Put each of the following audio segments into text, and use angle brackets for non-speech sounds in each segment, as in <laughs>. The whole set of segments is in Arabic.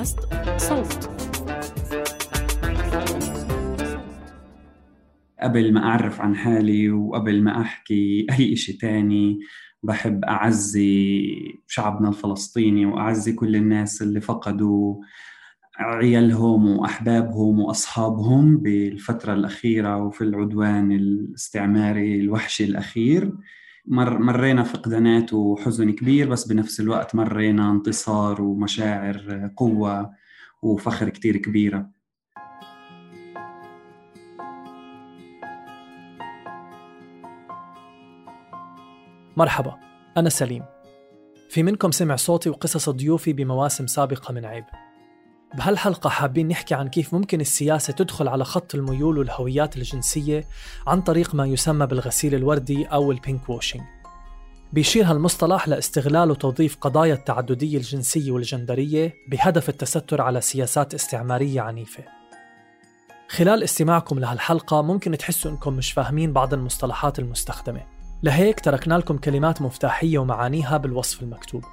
بودكاست صوت. قبل ما أعرف عن حالي وقبل ما أحكي أي إشي تاني بحب أعزي شعبنا الفلسطيني وأعزي كل الناس اللي فقدوا عيالهم وأحبابهم وأصحابهم بالفترة الأخيرة وفي العدوان الاستعماري الوحشي الأخير. مر مرينا فقدانات وحزن كبير بس بنفس الوقت مرينا انتصار ومشاعر قوة وفخر كتير كبيرة. مرحبا أنا سليم. في منكم سمع صوتي وقصص ضيوفي بمواسم سابقة من عيب. بهالحلقة حابين نحكي عن كيف ممكن السياسة تدخل على خط الميول والهويات الجنسية عن طريق ما يسمى بالغسيل الوردي أو ال pinkwashing بيشير هالمصطلح لاستغلال وتوظيف قضايا التعددية الجنسية والجندرية بهدف التستر على سياسات استعمارية عنيفة. خلال استماعكم لهالحلقة ممكن تحسوا إنكم مش فاهمين بعض المصطلحات المستخدمة. لهيك تركنا لكم كلمات مفتاحية ومعانيها بالوصف المكتوب.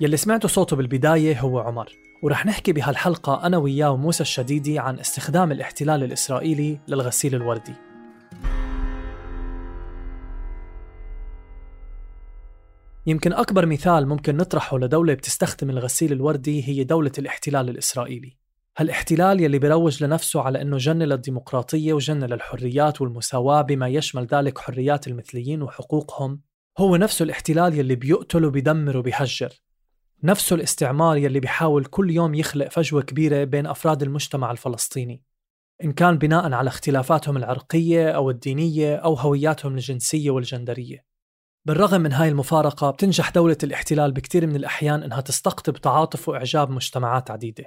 يلي سمعتوا صوته بالبداية هو عمر. ورح نحكي بهالحلقة أنا وياه وموسى الشديدي عن استخدام الاحتلال الإسرائيلي للغسيل الوردي. يمكن أكبر مثال ممكن نطرحه لدولة بتستخدم الغسيل الوردي هي دولة الاحتلال الإسرائيلي. هالاحتلال يلي بيروج لنفسه على أنه جنة للديمقراطية وجنة للحريات والمساواة بما يشمل ذلك حريات المثليين وحقوقهم. هو نفسه الاحتلال يلي بيقتل وبيدمر وبيهجر نفسه الاستعمار يلي بيحاول كل يوم يخلق فجوة كبيرة بين أفراد المجتمع الفلسطيني. إن كان بناء على اختلافاتهم العرقية أو الدينية أو هوياتهم الجنسية والجندرية. بالرغم من هاي المفارقة بتنجح دولة الاحتلال بكثير من الأحيان إنها تستقطب تعاطف وإعجاب مجتمعات عديدة.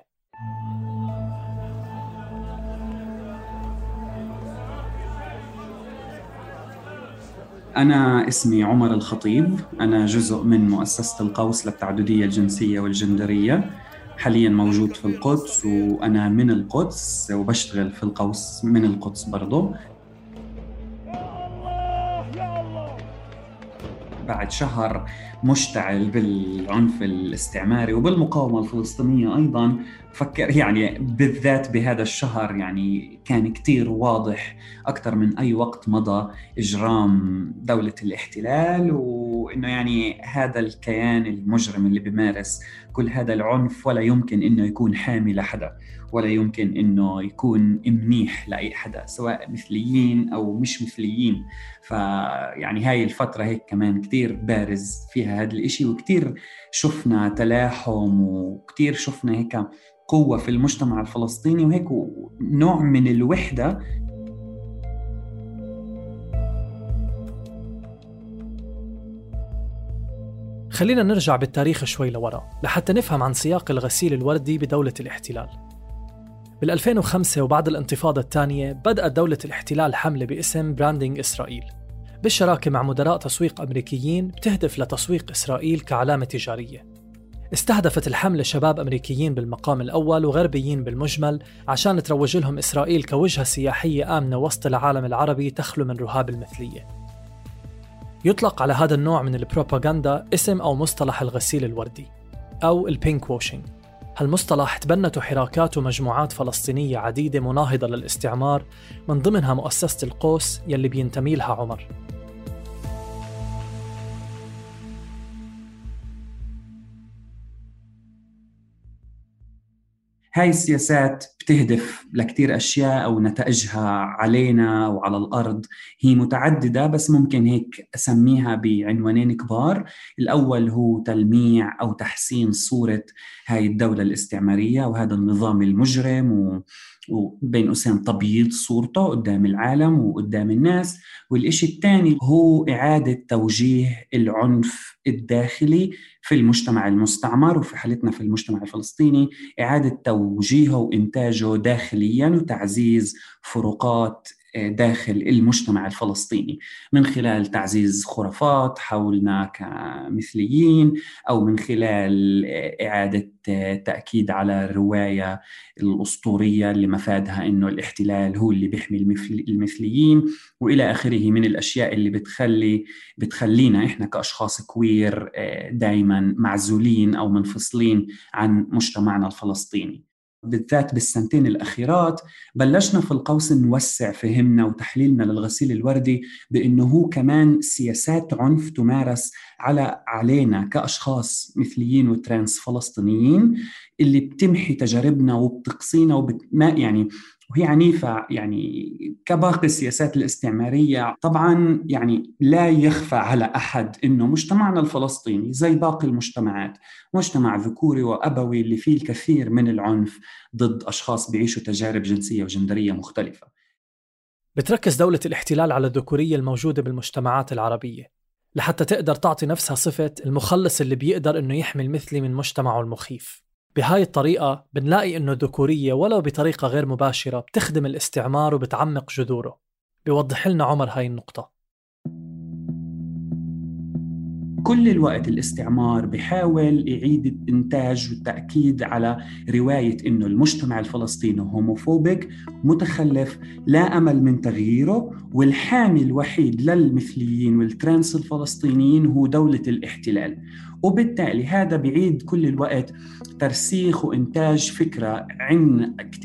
أنا اسمي عمر الخطيب. أنا جزء من مؤسسة القوس للتعددية الجنسية والجندرية. حاليا موجود في القدس وأنا من القدس وبشتغل في القوس من القدس برضو. بعد شهر مشتعل بالعنف الاستعماري وبالمقاومة الفلسطينية أيضا. فكر يعني بالذات بهذا الشهر يعني كان كتير واضح أكثر من أي وقت مضى إجرام دولة الاحتلال وإنه يعني هذا الكيان المجرم اللي بيمارس كل هذا العنف ولا يمكن إنه يكون حامي لحدا ولا يمكن إنه يكون منيح لأي حدا سواء مثليين أو مش مثليين. فيعني هاي الفترة هيك كمان كتير بارز فيها هذا الإشي وكتير شفنا تلاحم وكتير شفنا هيك قوة في المجتمع الفلسطيني وهيك نوع من الوحدة. خلينا نرجع بالتاريخ شوي لورا لحتى نفهم عن سياق الغسيل الوردي بدولة الاحتلال. بال 2005 وبعد الانتفاضة الثانية بدأت دولة الاحتلال حملة باسم براندينج إسرائيل بالشراكة مع مدراء تسويق أمريكيين بتهدف لتسويق إسرائيل كعلامة تجارية. استهدفت الحملة شباب أمريكيين بالمقام الأول وغربيين بالمجمل عشان تروج لهم إسرائيل كوجهة سياحية آمنة وسط العالم العربي تخلو من رهاب المثلية. يطلق على هذا النوع من البروباغندا اسم أو مصطلح الغسيل الوردي أو ال pinkwashing. هالمصطلح تبنته حراكات ومجموعات فلسطينية عديدة مناهضة للاستعمار من ضمنها مؤسسة القوس يلي بينتمي لها عمر. هاي السياسات بتهدف لكتير أشياء أو نتائجها علينا أو على الأرض. هي متعددة بس ممكن هيك أسميها بعنوانين كبار. الأول هو تلميع أو تحسين صورة هاي الدولة الاستعمارية وهذا النظام المجرم و وبين قوسين تبييض صورته قدام العالم وقدام الناس. والإشي الثاني هو إعادة توجيه العنف الداخلي في المجتمع المستعمر وفي حالتنا في المجتمع الفلسطيني. إعادة توجيهه وإنتاجه داخليا وتعزيز فروقات داخل المجتمع الفلسطيني. من خلال تعزيز خرافات حولنا كمثليين أو من خلال إعادة تأكيد على الرواية الأسطورية اللي مفادها إنه الاحتلال هو اللي بيحمي المثليين. وإلى آخره من الأشياء اللي بتخلي بتخلينا إحنا كأشخاص queer دائما معزولين أو منفصلين عن مجتمعنا الفلسطيني. بالذات بالسنتين الأخيرات بلشنا في القوس نوسع فهمنا وتحليلنا للغسيل الوردي بأنه هو كمان سياسات عنف تمارس على علينا كأشخاص مثليين و trans فلسطينيين اللي بتمحي تجاربنا وبتقصينا وبت... يعني وهي عنيفة يعني كباقي السياسات الاستعمارية طبعا يعني لا يخفى على أحد أنه مجتمعنا الفلسطيني زي باقي المجتمعات مجتمع ذكوري وأبوي اللي فيه الكثير من العنف ضد أشخاص بيعيشوا تجارب جنسية وجندرية مختلفة. بتركز دولة الاحتلال على الذكورية الموجودة بالمجتمعات العربية لحتى تقدر تعطي نفسها صفة المخلص اللي بيقدر إنه يحمي المثلي من مجتمعه المخيف. بهاي الطريقة بنلاقي إنه الذكورية ولو بطريقة غير مباشرة بتخدم الاستعمار وبتعمق جذوره. بيوضح لنا عمر هاي النقطة. كل الوقت الاستعمار بحاول يعيد الإنتاج والتأكيد على رواية إنه المجتمع الفلسطيني homophobic متخلف لا أمل من تغييره والحامي الوحيد للمثليين وال trans الفلسطينيين هو دولة الاحتلال. وبالتالي هذا بيعيد كل الوقت ترسيخ وإنتاج فكرة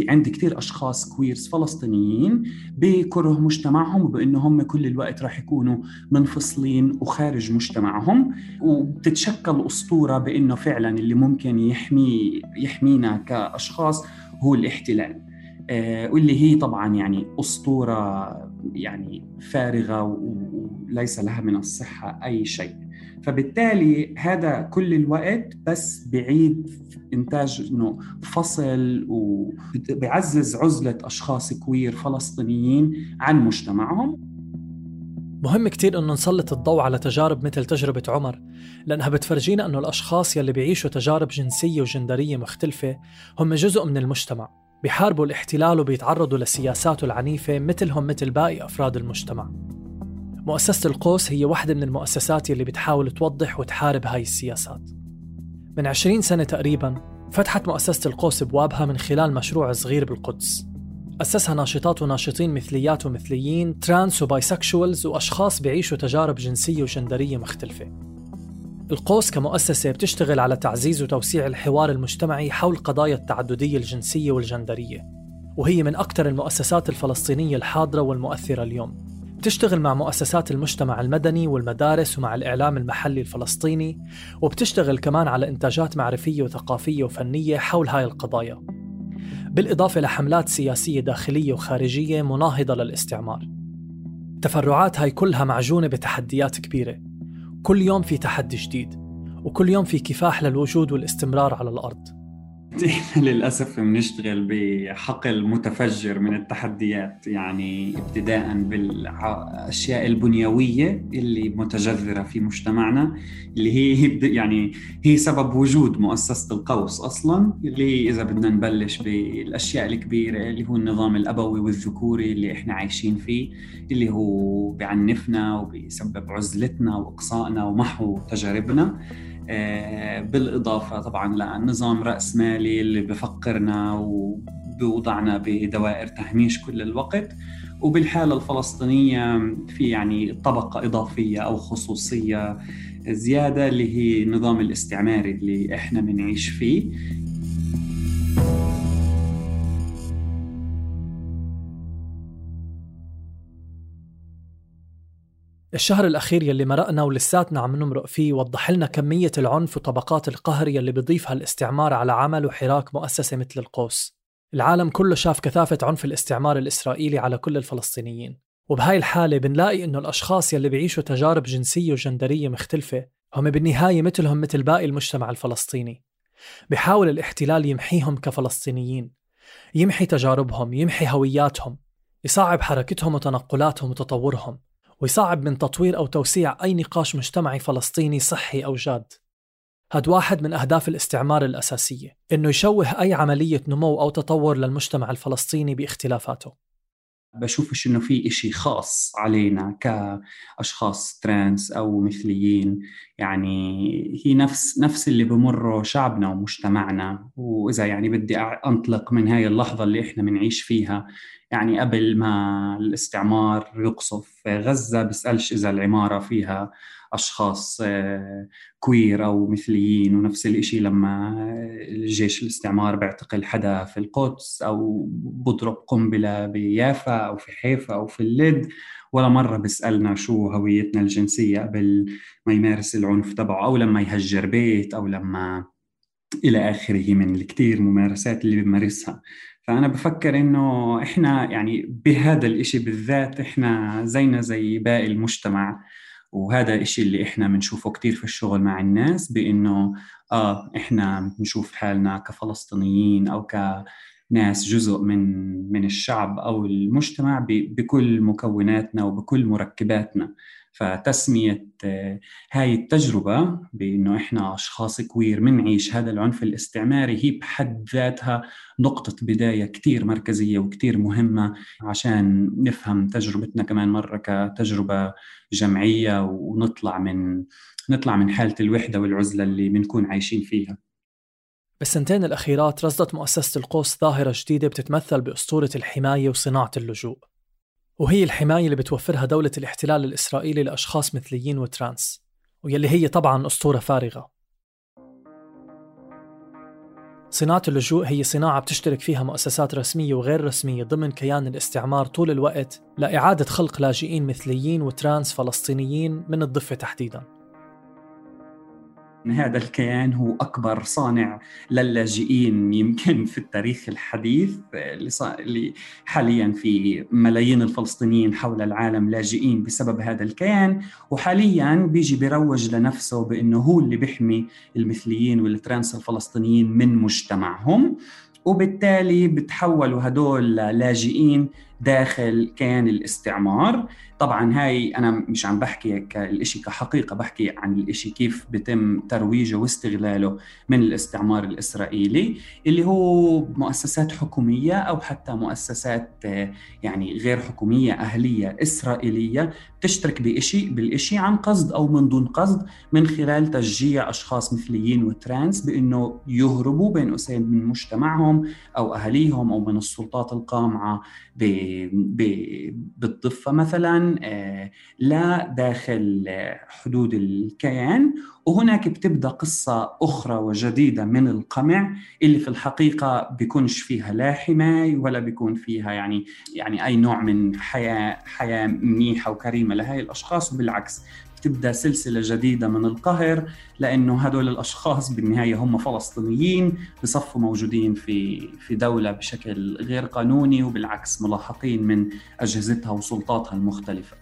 عند كثير أشخاص كويرز فلسطينيين بكره مجتمعهم وبأنه هم كل الوقت راح يكونوا منفصلين وخارج مجتمعهم. وبتتشكل أسطورة بأنه فعلا اللي ممكن يحمي يحمينا كأشخاص هو الاحتلال. آه، واللي هي طبعا يعني أسطورة يعني فارغة وليس لها من الصحة أي شيء. فبالتالي هذا كل الوقت بس بعيد إنتاج إنه فصل وبيعزز عزلة أشخاص كوير فلسطينيين عن مجتمعهم. مهم كتير إنه نسلط الضوء على تجارب مثل تجربة عمر لأنها بتفرجينا إنه الأشخاص يلي بيعيشوا تجارب جنسية وجندرية مختلفة هم جزء من المجتمع بيحاربوا الاحتلال وبيتعرضوا لسياساته العنيفة مثلهم مثل باقي أفراد المجتمع. مؤسسة القوس هي واحدة من المؤسسات اللي بتحاول توضح وتحارب هاي السياسات. من 20 سنة تقريبا فتحت مؤسسة القوس بوابها من خلال مشروع صغير بالقدس. أسسها ناشطات وناشطين مثليات ومثليين trans و bisexuals وأشخاص بيعيشوا تجارب جنسية وجندرية مختلفة. القوس كمؤسسة بتشتغل على تعزيز وتوسيع الحوار المجتمعي حول قضايا التعددية الجنسية والجندرية وهي من أكثر المؤسسات الفلسطينية الحاضرة والمؤثرة اليوم. بتشتغل مع مؤسسات المجتمع المدني والمدارس ومع الإعلام المحلي الفلسطيني وبتشتغل كمان على إنتاجات معرفية وثقافية وفنية حول هاي القضايا. بالإضافة لحملات سياسية داخلية وخارجية مناهضة للاستعمار. تفرعات هاي كلها معجونة بتحديات كبيرة. كل يوم في تحدي جديد وكل يوم في كفاح للوجود والاستمرار على الأرض. إحنا <laughs> للاسف بنشتغل بحقل متفجر من التحديات يعني ابتداء بالأشياء البنيوية اللي متجذرة في مجتمعنا اللي هي يعني هي سبب وجود مؤسسة القوس أصلا اللي إذا بدنا نبلش بالأشياء الكبيرة اللي هو النظام الأبوي والذكوري اللي إحنا عايشين فيه اللي هو بعنفنا وبيسبب عزلتنا وإقصائنا ومحو تجاربنا. بالإضافة طبعا لنظام رأسمالي اللي بفقرنا وبوضعنا بدوائر تهميش كل الوقت. وبالحالة الفلسطينية في يعني طبقة إضافية أو خصوصية زيادة اللي هي النظام الاستعماري اللي إحنا بنعيش فيه. الشهر الأخير يلي مرقنا ولساتنا عم نمرق فيه وضح لنا كمية العنف وطبقات القهر يلي بيضيفها الاستعمار على عمل وحراك مؤسسة مثل القوس. العالم كله شاف كثافة عنف الاستعمار الإسرائيلي على كل الفلسطينيين. وبهاي الحالة بنلاقي إنه الأشخاص يلي بيعيشوا تجارب جنسية وجندرية مختلفة هم بالنهاية مثلهم مثل باقي المجتمع الفلسطيني. بحاول الاحتلال يمحيهم كفلسطينيين. يمحي تجاربهم يمحي هوياتهم يصعب حركتهم وتنقلاتهم وتطورهم. ويصعب من تطوير أو توسيع أي نقاش مجتمعي فلسطيني صحي أو جاد. هاد واحد من أهداف الاستعمار الأساسية إنه يشوه أي عملية نمو أو تطور للمجتمع الفلسطيني باختلافاته. بشوفش إنه في إشي خاص علينا كأشخاص trans أو مثليين. يعني هي نفس نفس اللي بمره شعبنا ومجتمعنا. وإذا يعني بدي أنطلق من هاي اللحظة اللي إحنا بنعيش فيها يعني قبل ما الاستعمار يقصف غزة بسألش إذا العمارة فيها أشخاص queer أو مثليين ونفس الشيء لما الجيش الاستعمار بيعتقل حدا في القدس أو بضرب قنبلة بيافا أو في حيفا أو في اللد. ولا مرة بيسألنا شو هويتنا الجنسية قبل ما يمارس العنف تبعه أو لما يهجر بيت أو لما إلى آخره من الكثير ممارسات اللي بيمارسها. فأنا بفكر إنه إحنا يعني بهذا الإشي بالذات إحنا زينا زي باقي المجتمع. وهذا الشيء اللي إحنا بنشوفه كثير في الشغل مع الناس بإنه آه إحنا بنشوف حالنا كفلسطينيين أو كناس جزء من من الشعب أو المجتمع بكل مكوناتنا وبكل مركباتنا. فتسمية آه، هاي التجربة بأنه إحنا أشخاص كوير منعيش هذا العنف الاستعماري هي بحد ذاتها نقطة بداية كتير مركزية وكتير مهمة عشان نفهم تجربتنا كمان مرة كتجربة جمعية ونطلع من نطلع من حالة الوحدة والعزلة اللي بنكون عايشين فيها. بالسنتين الأخيرات رصدت مؤسسة القوس ظاهرة جديدة بتتمثل بأسطورة الحماية وصناعة اللجوء. وهي الحماية اللي بتوفرها دولة الاحتلال الإسرائيلي لأشخاص مثليين و trans ويلي هي طبعا أسطورة فارغة. صناعة اللجوء هي صناعة بتشترك فيها مؤسسات رسمية وغير رسمية ضمن كيان الاستعمار طول الوقت لإعادة خلق لاجئين مثليين و trans فلسطينيين من الضفة تحديداً. هذا الكيان هو أكبر صانع للاجئين يمكن في التاريخ الحديث اللي حاليا في ملايين الفلسطينيين حول العالم لاجئين بسبب هذا الكيان. وحاليا بيجي بيروج لنفسه بأنه هو اللي بيحمي المثليين وال trans الفلسطينيين من مجتمعهم. وبالتالي بتحولوا هدول لاجئين داخل كيان الاستعمار. طبعا هاي أنا مش عم بحكي كالشي كحقيقة بحكي عن الشيء كيف بتم ترويجه واستغلاله من الاستعمار الإسرائيلي اللي هو مؤسسات حكومية أو حتى مؤسسات يعني غير حكومية أهلية إسرائيلية تشترك بشيء بالشيء عن قصد أو من دون قصد من خلال تشجيع أشخاص مثليين وترانس بإنه يهربوا بين قوسين من مجتمعهم أو أهاليهم أو من السلطات القامعة بالضفة مثلا. لا داخل حدود الكيان وهناك بتبدأ قصة أخرى وجديدة من القمع اللي في الحقيقة بيكونش فيها لا حماية ولا بيكون فيها يعني يعني أي نوع من حياة حياة منيحة وكريمة لهي الأشخاص وبالعكس تبدأ سلسلة جديدة من القهر لأنه هدول الأشخاص بالنهاية هم فلسطينيين بصفوا موجودين في في دولة بشكل غير قانوني وبالعكس ملاحقين من أجهزتها وسلطاتها المختلفة.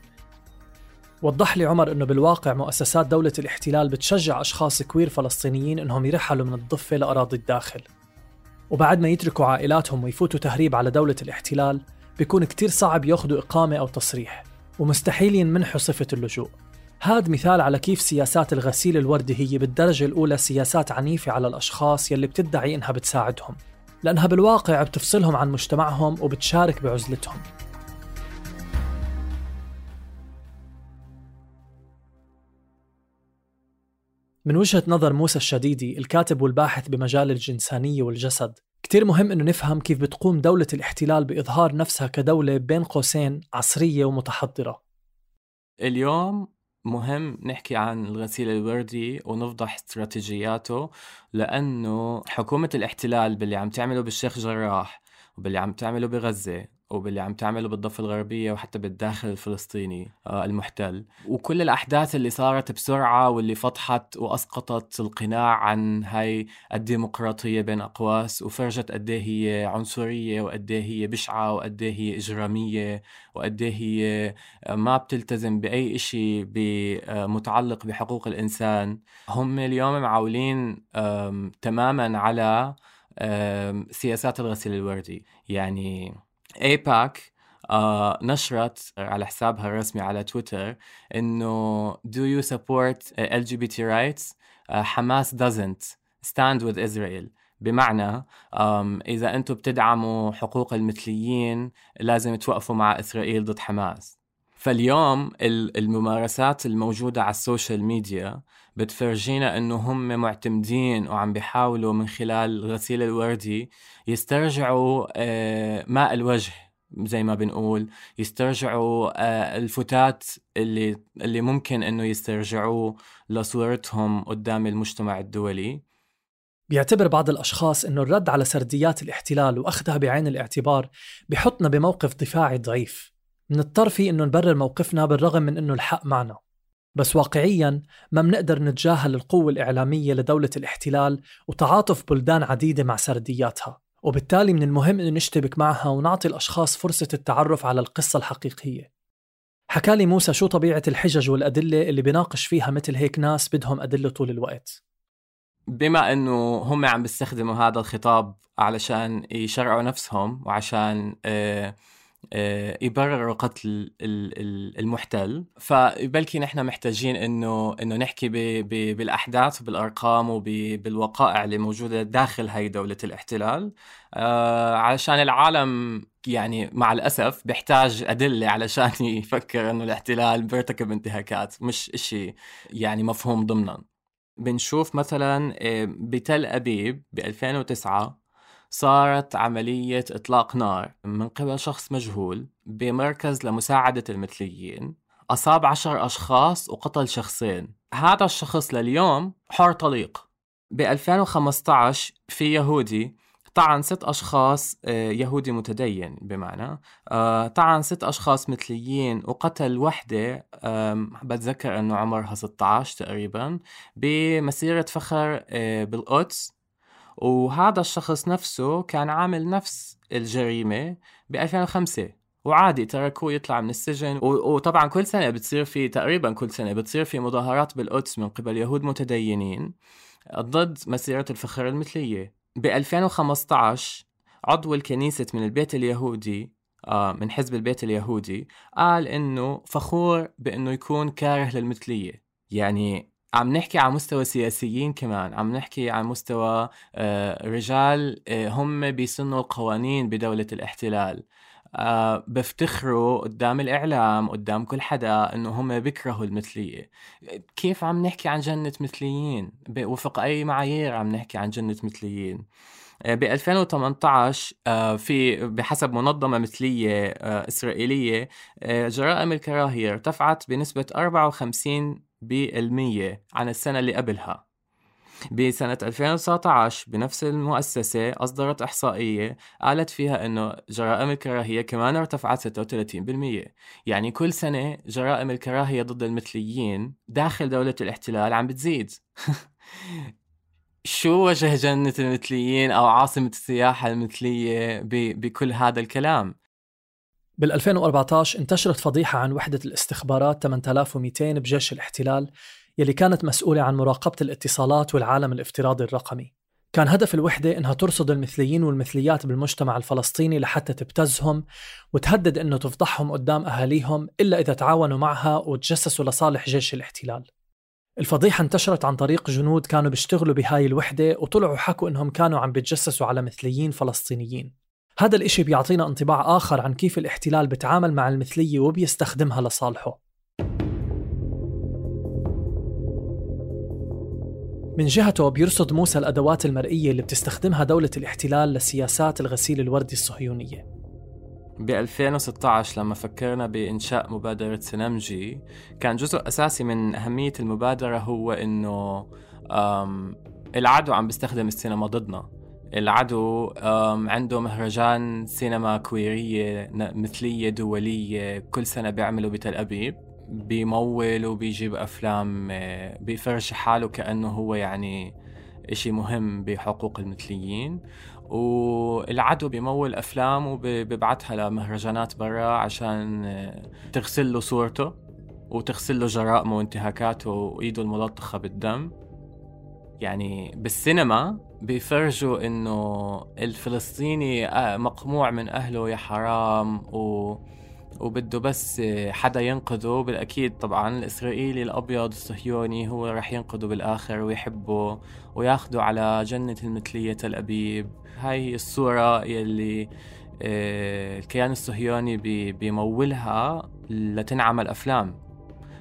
وضح لي عمر إنه بالواقع مؤسسات دولة الاحتلال بتشجع أشخاص كوير فلسطينيين إنهم يرحلوا من الضفة لأراضي الداخل. وبعد ما يتركوا عائلاتهم ويفوتوا تهريب على دولة الاحتلال بيكون كتير صعب ياخذوا إقامة أو تصريح ومستحيل ينمنحوا صفة اللجوء. هاد مثال على كيف سياسات الغسيل الوردي هي بالدرجة الأولى سياسات عنيفة على الأشخاص يلي بتدعي إنها بتساعدهم لأنها بالواقع بتفصلهم عن مجتمعهم وبتشارك بعزلتهم. من وجهة نظر موسى الشديدي الكاتب والباحث بمجال الجنسانية والجسد كتير مهم أنه نفهم كيف بتقوم دولة الاحتلال بإظهار نفسها كدولة بين قوسين عصرية ومتحضرة. اليوم مهم نحكي عن الغسيل الوردي ونفضح استراتيجياته لأنه حكومة الاحتلال باللي عم تعمله بالشيخ جراح وباللي عم تعمله بغزة وباللي عم تعمله بالضفة الغربية وحتى بالداخل الفلسطيني آه، المحتل. وكل الأحداث اللي صارت بسرعة واللي فضحت وأسقطت القناع عن هاي الديمقراطية بين أقواس وفرجت قد هي عنصرية وقد هي بشعة وقد هي إجرامية وقد هي ما بتلتزم بأي إشي متعلق بحقوق الإنسان. هم اليوم معولين تماما على سياسات الغسيل الوردي. يعني ايباك آه نشرت على حسابها الرسمي على تويتر إنه do you support LGBT rights? uh, حماس doesn't stand with Israel. بمعنى إذا أنتم بتدعموا حقوق المثليين لازم توقفوا مع إسرائيل ضد حماس. فاليوم الممارسات الموجودة على ال social media بتفرجينا إنه هم معتمدين وعم بيحاولوا من خلال غسيل الوردي يسترجعوا آه، ماء الوجه زي ما بنقول يسترجعوا آه، الفتات اللي اللي ممكن إنه يسترجعوه لصورتهم قدام المجتمع الدولي. بيعتبر بعض الأشخاص أنه الرد على سرديات الاحتلال وأخذها بعين الاعتبار بحطنا بموقف دفاعي ضعيف. منضطر فيه أنه نبرر موقفنا بالرغم من أنه الحق معنا. بس واقعيا ما منقدر نتجاهل القوة الإعلامية لدولة الاحتلال وتعاطف بلدان عديدة مع سردياتها. وبالتالي من المهم أن نشتبك معها ونعطي الأشخاص فرصة التعرف على القصة الحقيقية. حكالي موسى شو طبيعة الحجج والأدلة اللي بيناقش فيها مثل هيك ناس بدهم أدلة طول الوقت. بما أنه هم عم بيستخدموا هذا الخطاب علشان يشرعوا نفسهم وعشان آه، يبرروا قتل المحتل. فبلكي نحن محتاجين إنه إنه نحكي بالأحداث وبالارقام وبالوقائع اللي موجودة داخل هاي دولة الاحتلال. آه، علشان العالم يعني مع الأسف بيحتاج أدلة علشان <laughs> يفكر إنه الاحتلال بيرتكب انتهاكات مش إشي يعني مفهوم ضمنا. بنشوف مثلا آه، بتل أبيب ب 2009 صارت عملية إطلاق نار من قبل شخص مجهول بمركز لمساعدة المثليين أصاب عشر أشخاص وقتل شخصين. هذا الشخص لليوم حر طليق. ب 2015 في يهودي طعن ست أشخاص آه، يهودي متدين بمعنى آه، طعن ست أشخاص مثليين وقتل وحدة بتذكر أنه عمرها 16 تقريبا بمسيرة فخر آه، بالقدس. وهذا الشخص نفسه كان عامل نفس الجريمة ب 2005 وعادي تركوه يطلع من السجن وطبعا كل سنة بتصير في تقريبا كل سنة بتصير في مظاهرات بالقدس من قبل يهود متدينين ضد مسيرة الفخر المثلية. ب 2015 عضو الكنيسة من البيت اليهودي آه من حزب البيت اليهودي قال إنه فخور بإنه يكون كاره للمثلية. يعني عم نحكي على مستوى سياسيين كمان عم نحكي على مستوى آه، رجال آه، هم بيسنوا القوانين بدولة الاحتلال. أه بفتخروا قدام الإعلام قدام كل حدا إنه هم بيكرهوا المثلية. كيف عم نحكي عن جنة مثليين؟ وفق أي معايير عم نحكي عن جنة مثليين؟ ب 2018 في بحسب منظمة مثلية إسرائيلية جرائم الكراهية ارتفعت بنسبة 54 بالمية عن السنة اللي قبلها. بسنة 2019 بنفس المؤسسة أصدرت إحصائية قالت فيها أنه جرائم الكراهية كمان ارتفعت 36% يعني كل سنة جرائم الكراهية ضد المثليين داخل دولة الاحتلال عم بتزيد. <laughs> شو وجه جنة المثليين أو عاصمة السياحة المثلية بكل هذا الكلام؟ بال 2014 انتشرت فضيحة عن وحدة الاستخبارات 8200 بجيش الاحتلال يلي كانت مسؤولة عن مراقبة الاتصالات والعالم الافتراضي الرقمي. كان هدف الوحدة إنها ترصد المثليين والمثليات بالمجتمع الفلسطيني لحتى تبتزهم وتهدد إنه تفضحهم قدام أهاليهم إلا إذا تعاونوا معها وتجسسوا لصالح جيش الاحتلال. الفضيحة انتشرت عن طريق جنود كانوا بيشتغلوا بهاي الوحدة وطلعوا حكوا إنهم كانوا عم بيتجسسوا على مثليين فلسطينيين. هذا الإشي بيعطينا انطباع آخر عن كيف الاحتلال بتعامل مع المثلية وبيستخدمها لصالحه. من جهته بيرصد موسى الأدوات المرئية اللي بتستخدمها دولة الاحتلال لسياسات الغسيل الوردي الصهيونية. ب 2016 لما فكرنا بإنشاء مبادرة سنمجي كان جزء أساسي من أهمية المبادرة هو إنه العدو عم بيستخدم السينما ضدنا. العدو عنده مهرجان سينما كويرية مثلية دولية كل سنة بيعملوا بتل أبيب بيمول وبيجيب أفلام آه، بيفرش حاله كأنه هو يعني إشي مهم بحقوق المثليين. والعدو بيمول أفلام وبيبعتها لمهرجانات برا عشان آه، تغسل له صورته وتغسل له جرائمه وانتهاكاته وإيده الملطخة بالدم. يعني بالسينما بيفرجوا إنه الفلسطيني آه، مقموع من أهله يا حرام و وبده بس حدا ينقذه. بالأكيد طبعا الإسرائيلي الأبيض الصهيوني هو رح ينقذه بالآخر ويحبه وياخده على جنة المثلية تل هاي هي الصورة يلي آه، الكيان الصهيوني بيمولها لتنعمل أفلام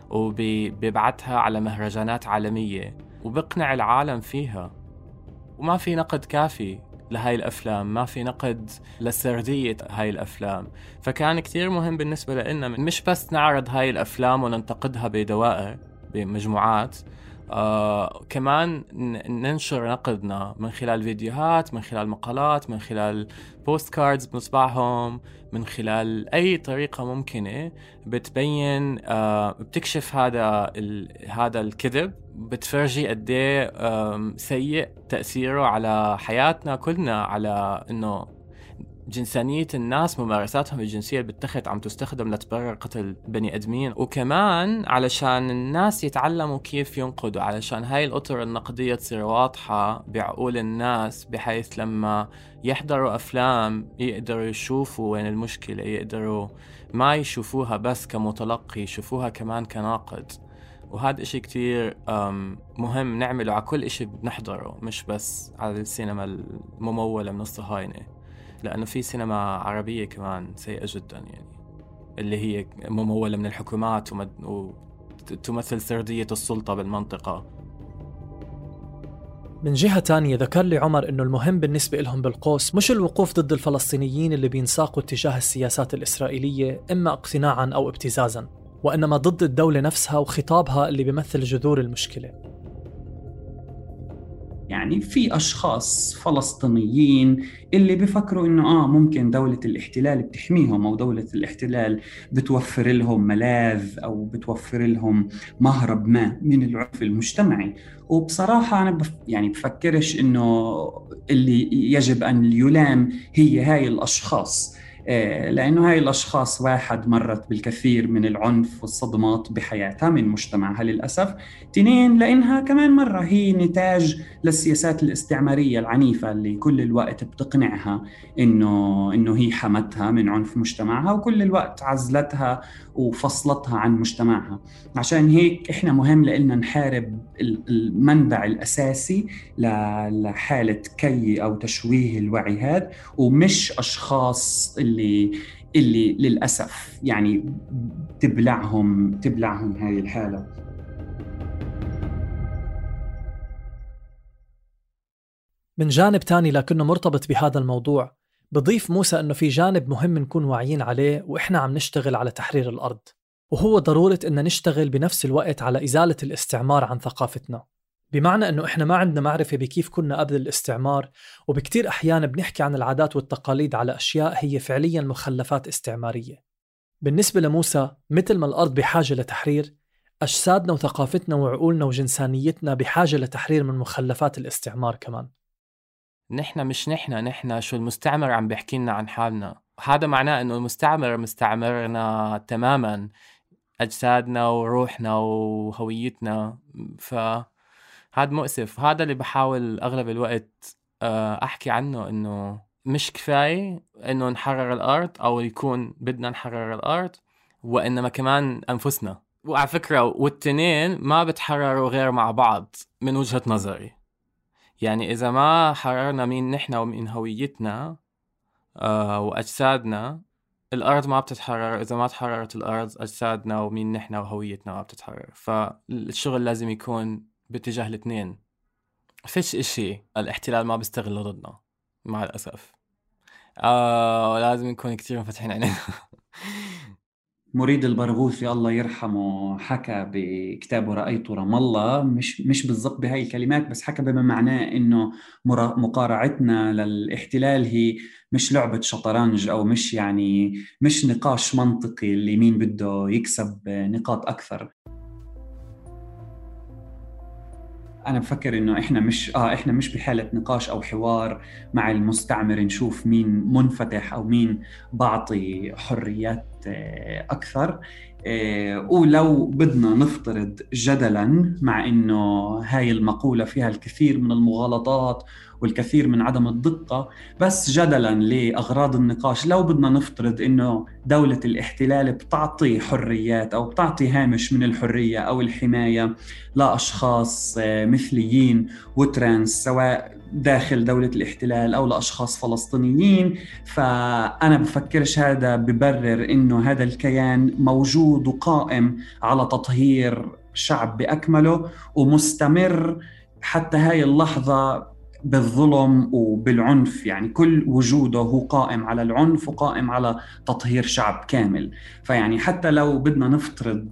وبيبعتها على مهرجانات عالمية. وبقنع العالم فيها. وما في نقد كافي لهاي الأفلام ما في نقد لسردية هاي الأفلام. فكان كتير مهم بالنسبة لنا مش بس نعرض هاي الأفلام وننتقدها بدوائر بمجموعات آه كمان ننشر نقدنا من خلال فيديوهات من خلال مقالات من خلال postcards بنطبعهم من خلال أي طريقة ممكنة بتبين آه بتكشف هذا هذا الكذب بتفرجي قد إيه سيء تأثيره على حياتنا كلنا على إنه جنسانية الناس ممارساتهم الجنسية بالتخت عم تستخدم لتبرر قتل بني أدمين. وكمان علشان الناس يتعلموا كيف ينقدوا علشان هاي الأطر النقدية تصير واضحة بعقول الناس بحيث لما يحضروا أفلام يقدروا يشوفوا وين المشكلة يقدروا ما يشوفوها بس كمتلقي يشوفوها كمان كناقد. وهذا إشي كتير مهم نعمله على كل إشي بنحضره مش بس على السينما الممولة من الصهاينة. لأنه في سينما عربية كمان سيئة جدا يعني. اللي هي ممولة من الحكومات وتمثل سردية السلطة بالمنطقة. من جهة تانية ذكر لي عمر أنه المهم بالنسبة لهم بالقوس مش الوقوف ضد الفلسطينيين اللي بينساقوا اتجاه السياسات الإسرائيلية إما اقتناعا أو ابتزازا وإنما ضد الدولة نفسها وخطابها اللي بيمثل جذور المشكلة. يعني في أشخاص فلسطينيين اللي بفكروا إنه آه ممكن دولة الاحتلال بتحميهم أو دولة الاحتلال بتوفر لهم ملاذ أو بتوفر لهم مهرب ما من العنف المجتمعي. وبصراحة أنا بف يعني بفكرش إنه اللي يجب أن يلام هي هاي الأشخاص. لأنه هاي الأشخاص واحد مرت بالكثير من العنف والصدمات بحياتها من مجتمعها للأسف. تنين لأنها كمان مرة هي نتاج للسياسات الاستعمارية العنيفة اللي كل الوقت بتقنعها إنه إنه هي حمتها من عنف مجتمعها وكل الوقت عزلتها وفصلتها عن مجتمعها. عشان هيك إحنا مهم لنا نحارب المنبع الأساسي لحالة كي أو تشويه الوعي هذا ومش أشخاص اللي اللي للأسف يعني تبلعهم تبلعهم هاي الحالة. من جانب تاني لكنه مرتبط بهذا الموضوع بضيف موسى إنه في جانب مهم نكون واعيين عليه وإحنا عم نشتغل على تحرير الأرض. وهو ضرورة إن نشتغل بنفس الوقت على إزالة الاستعمار عن ثقافتنا. بمعنى إنه إحنا ما عندنا معرفة بكيف كنا قبل الاستعمار وبكتير احيان بنحكي عن العادات والتقاليد على أشياء هي فعليا مخلفات استعمارية. بالنسبة لموسى مثل ما الأرض بحاجة لتحرير أجسادنا وثقافتنا وعقولنا وجنسانيتنا بحاجة لتحرير من مخلفات الاستعمار كمان. نحن مش نحن نحن شو المستعمر عم بيحكي لنا عن حالنا. هذا معناه إنه المستعمر مستعمرنا تماما أجسادنا وروحنا وهويتنا. فهذا مؤسف هذا اللي بحاول أغلب الوقت آه، أحكي عنه إنه مش كفاية إنه نحرر الأرض أو يكون بدنا نحرر الأرض وإنما كمان أنفسنا. وعلى فكرة والتنين ما بتحرروا غير مع بعض من وجهة نظري. يعني إذا ما حررنا مين نحن ومين هويتنا آه وأجسادنا الأرض ما بتتحرر. إذا ما تحررت الأرض أجسادنا ومين نحن وهويتنا ما بتتحرر. فالشغل لازم يكون باتجاه الاثنين. فيش إشي الاحتلال ما بيستغله ضدنا مع الأسف. آه لازم نكون كتير مفتحين عينينا <laughs> مريد البرغوثي الله يرحمه حكى بكتابه رأيت رام الله. مش مش بالضبط بهاي الكلمات بس حكى بما معناه إنه مقارعتنا للاحتلال هي مش لعبة شطرنج أو مش يعني مش نقاش منطقي اللي مين بده يكسب نقاط أكثر. أنا بفكر إنه إحنا مش آه إحنا مش بحالة نقاش أو حوار مع المستعمر نشوف مين منفتح أو مين بعطي حريات آه، أكثر. آه، ولو بدنا نفترض جدلا مع إنه هاي المقولة فيها الكثير من المغالطات والكثير من عدم الدقة بس جدلا لأغراض النقاش. لو بدنا نفترض إنه دولة الاحتلال بتعطي حريات أو بتعطي هامش من الحرية أو الحماية لأشخاص آه، مثليين وترانس سواء داخل دولة الاحتلال أو لأشخاص فلسطينيين فأنا بفكرش هذا ببرر إنه هذا الكيان موجود وقائم على تطهير شعب بأكمله ومستمر حتى هاي اللحظة بالظلم وبالعنف. يعني كل وجوده هو قائم على العنف وقائم على تطهير شعب كامل. فيعني حتى لو بدنا نفترض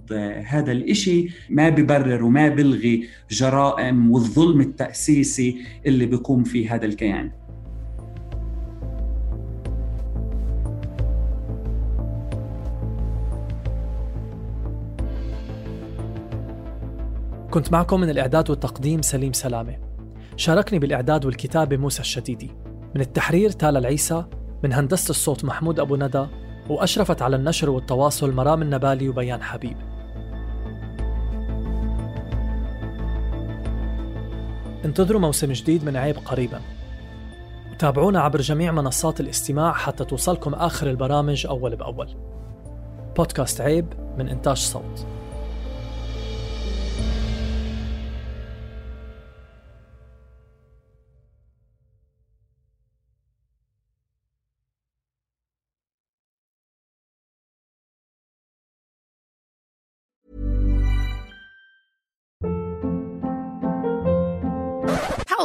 هذا الإشي ما ببرر وما بلغي جرائم والظلم التأسيسي اللي بيقوم فيه هذا الكيان. كنت معكم من الإعداد والتقديم سليم سلامة. شاركني بالإعداد والكتابة موسى الشديدي. من التحرير تالا العيسى من هندسة الصوت محمود أبو ندى وأشرفت على النشر والتواصل مرام النبالي وبيان حبيب. انتظروا موسم جديد من عيب قريبا. وتابعونا عبر جميع منصات الاستماع حتى توصلكم آخر البرامج أول بأول. بودكاست عيب من إنتاج صوت.